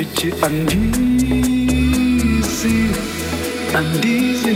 ndithi andisi andisi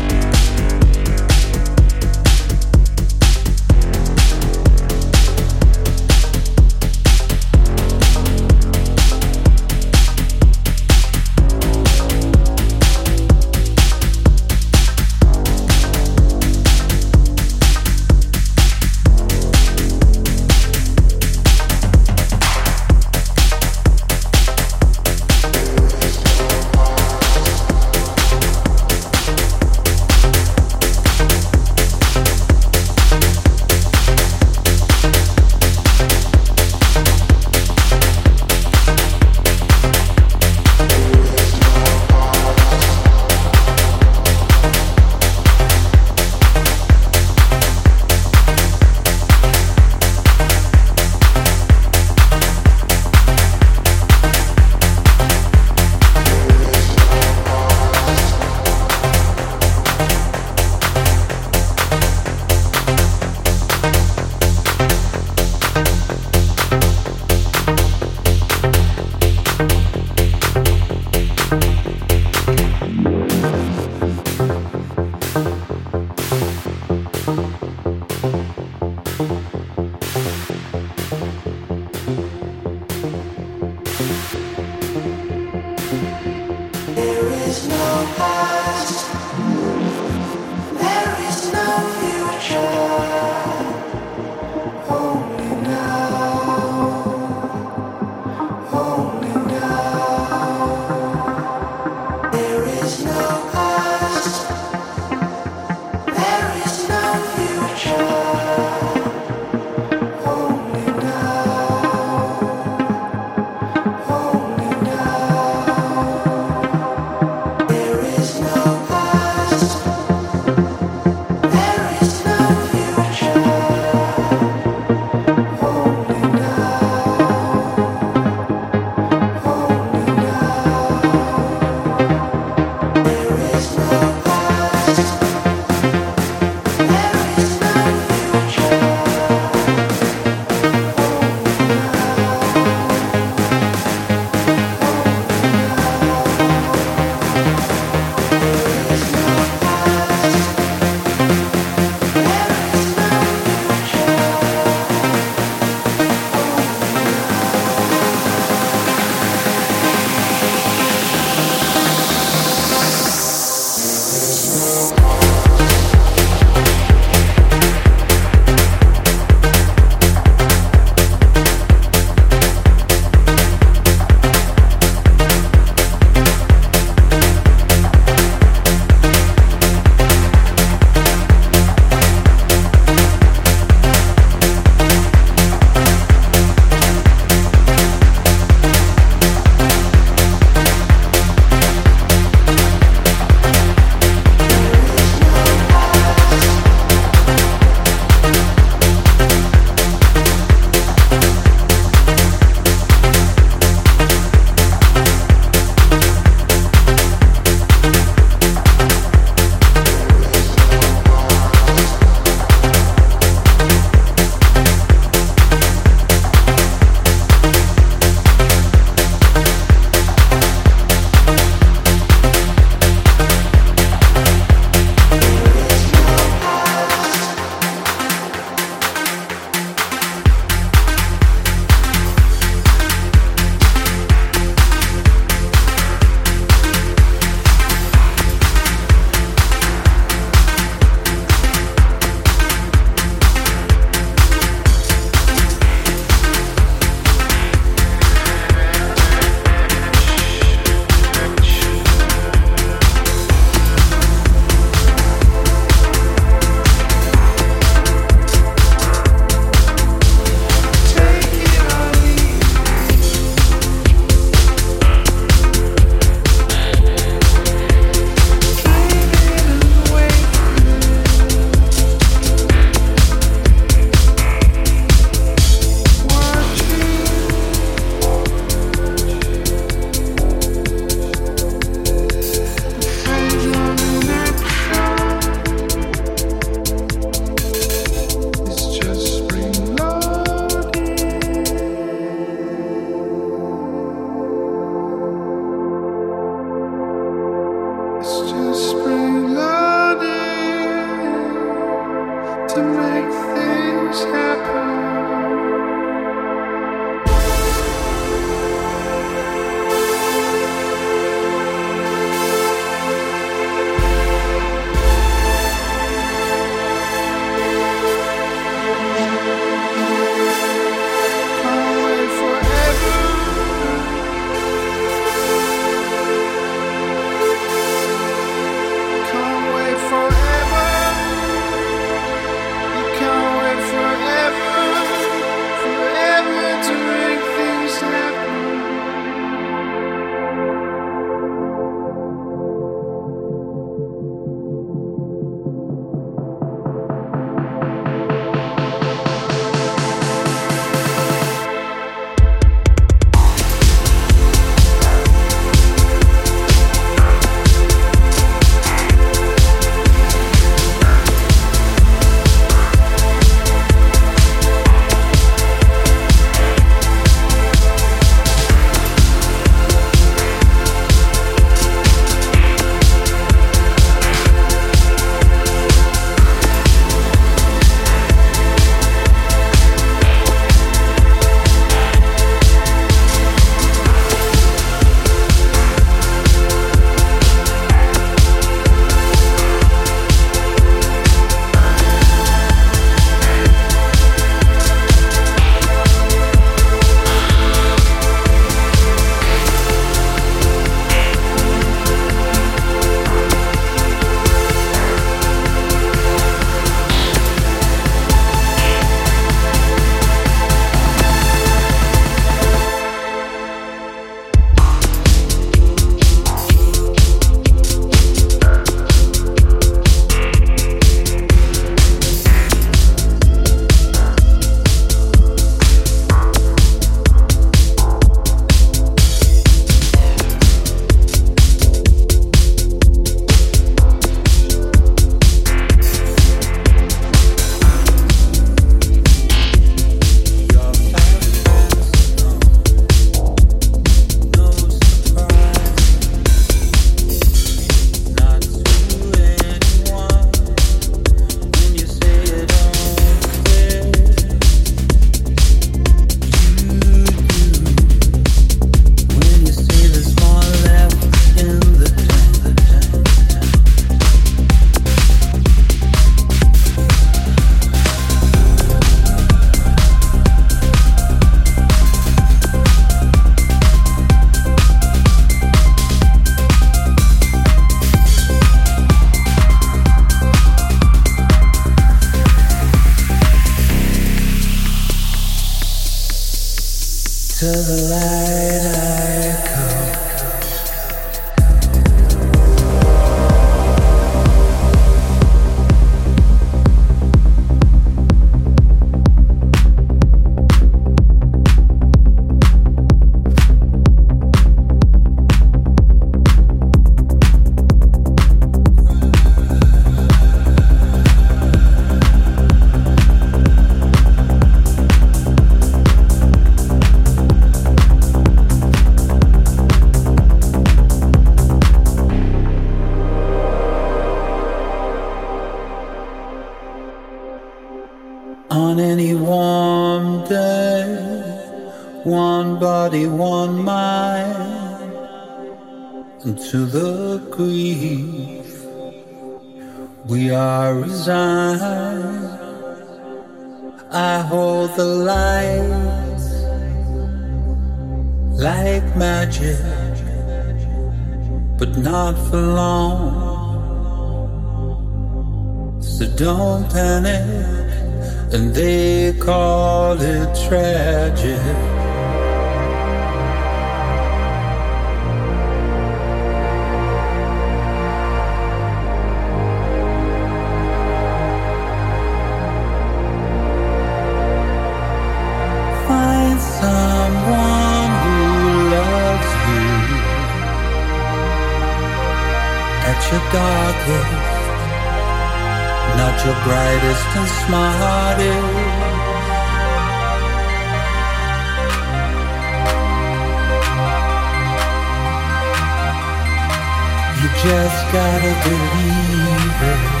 just gotta believe it.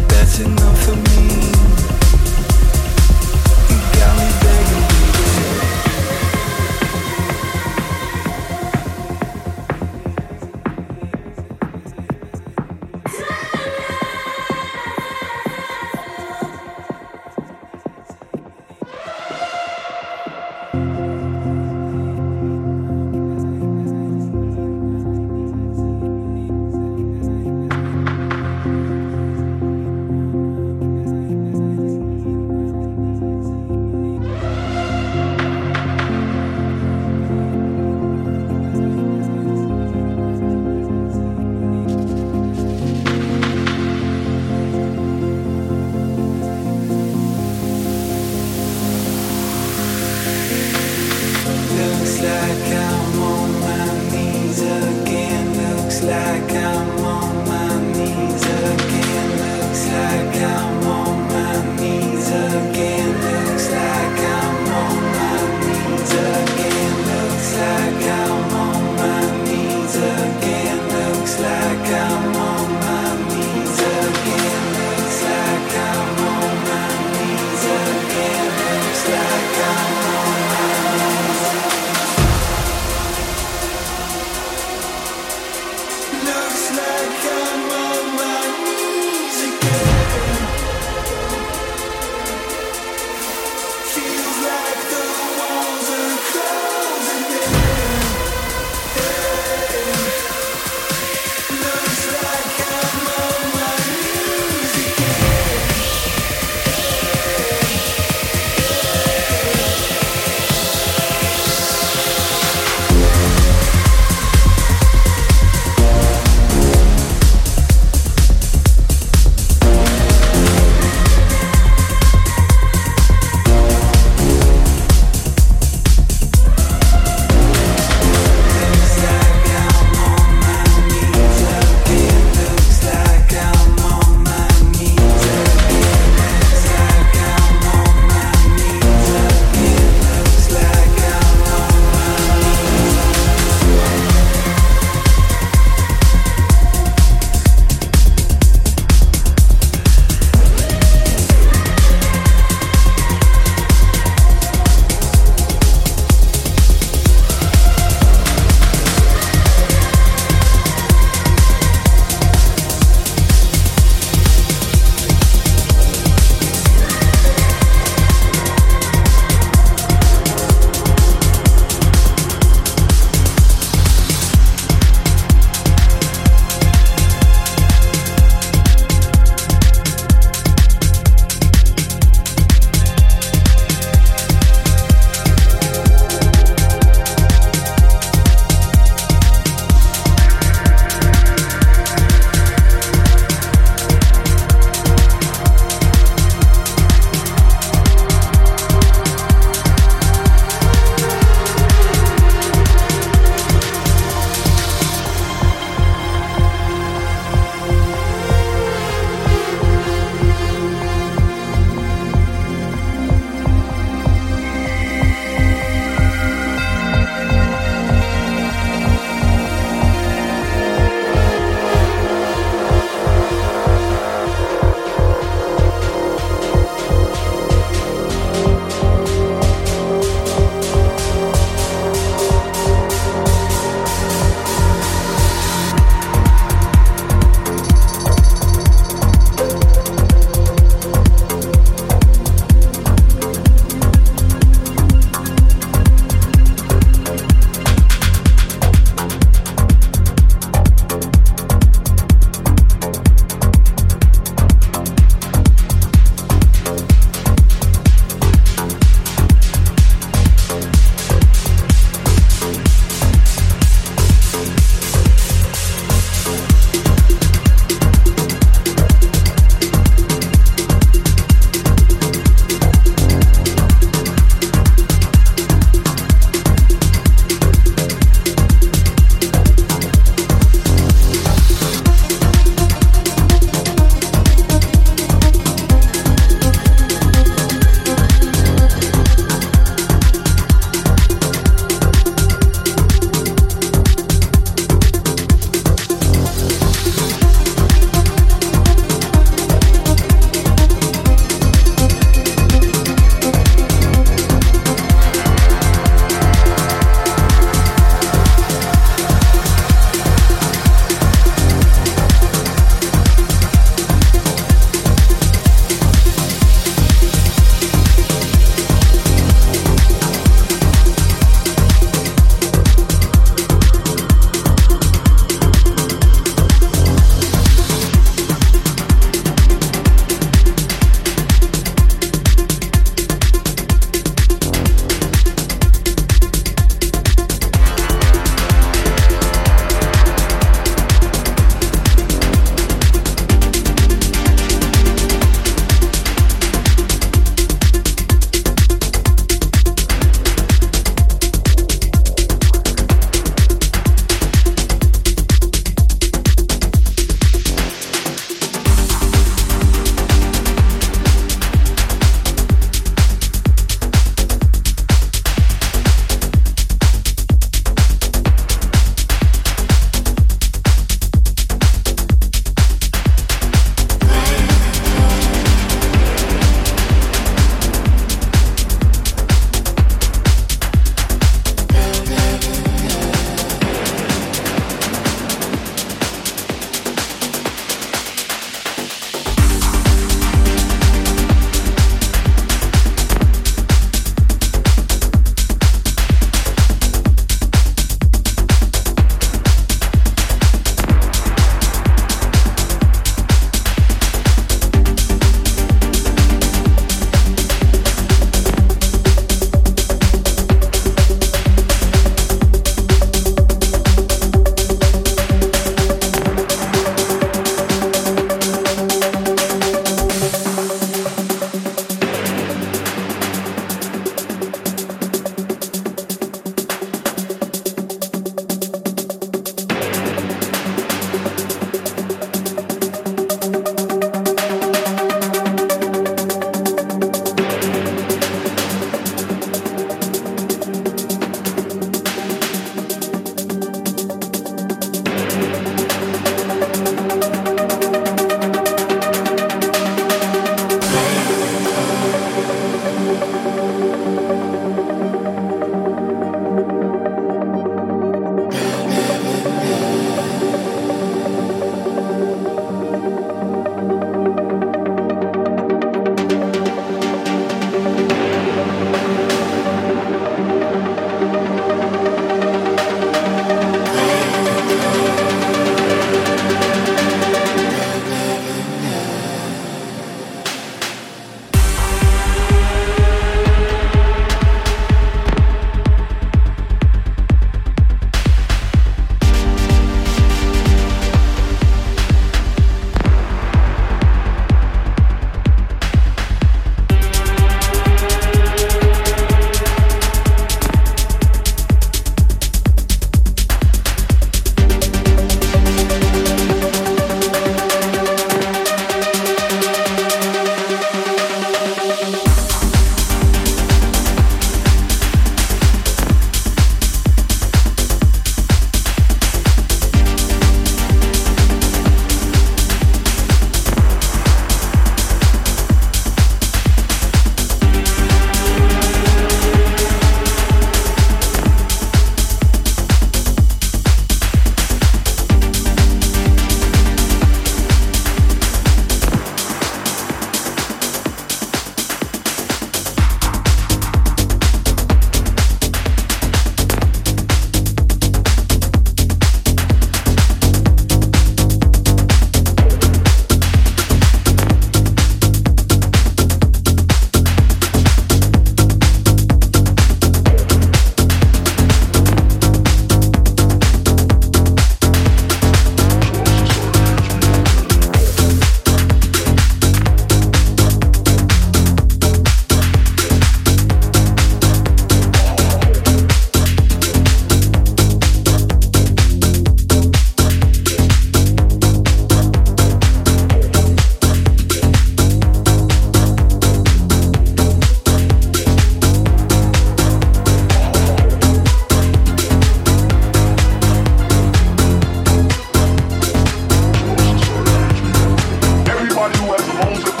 Everybody who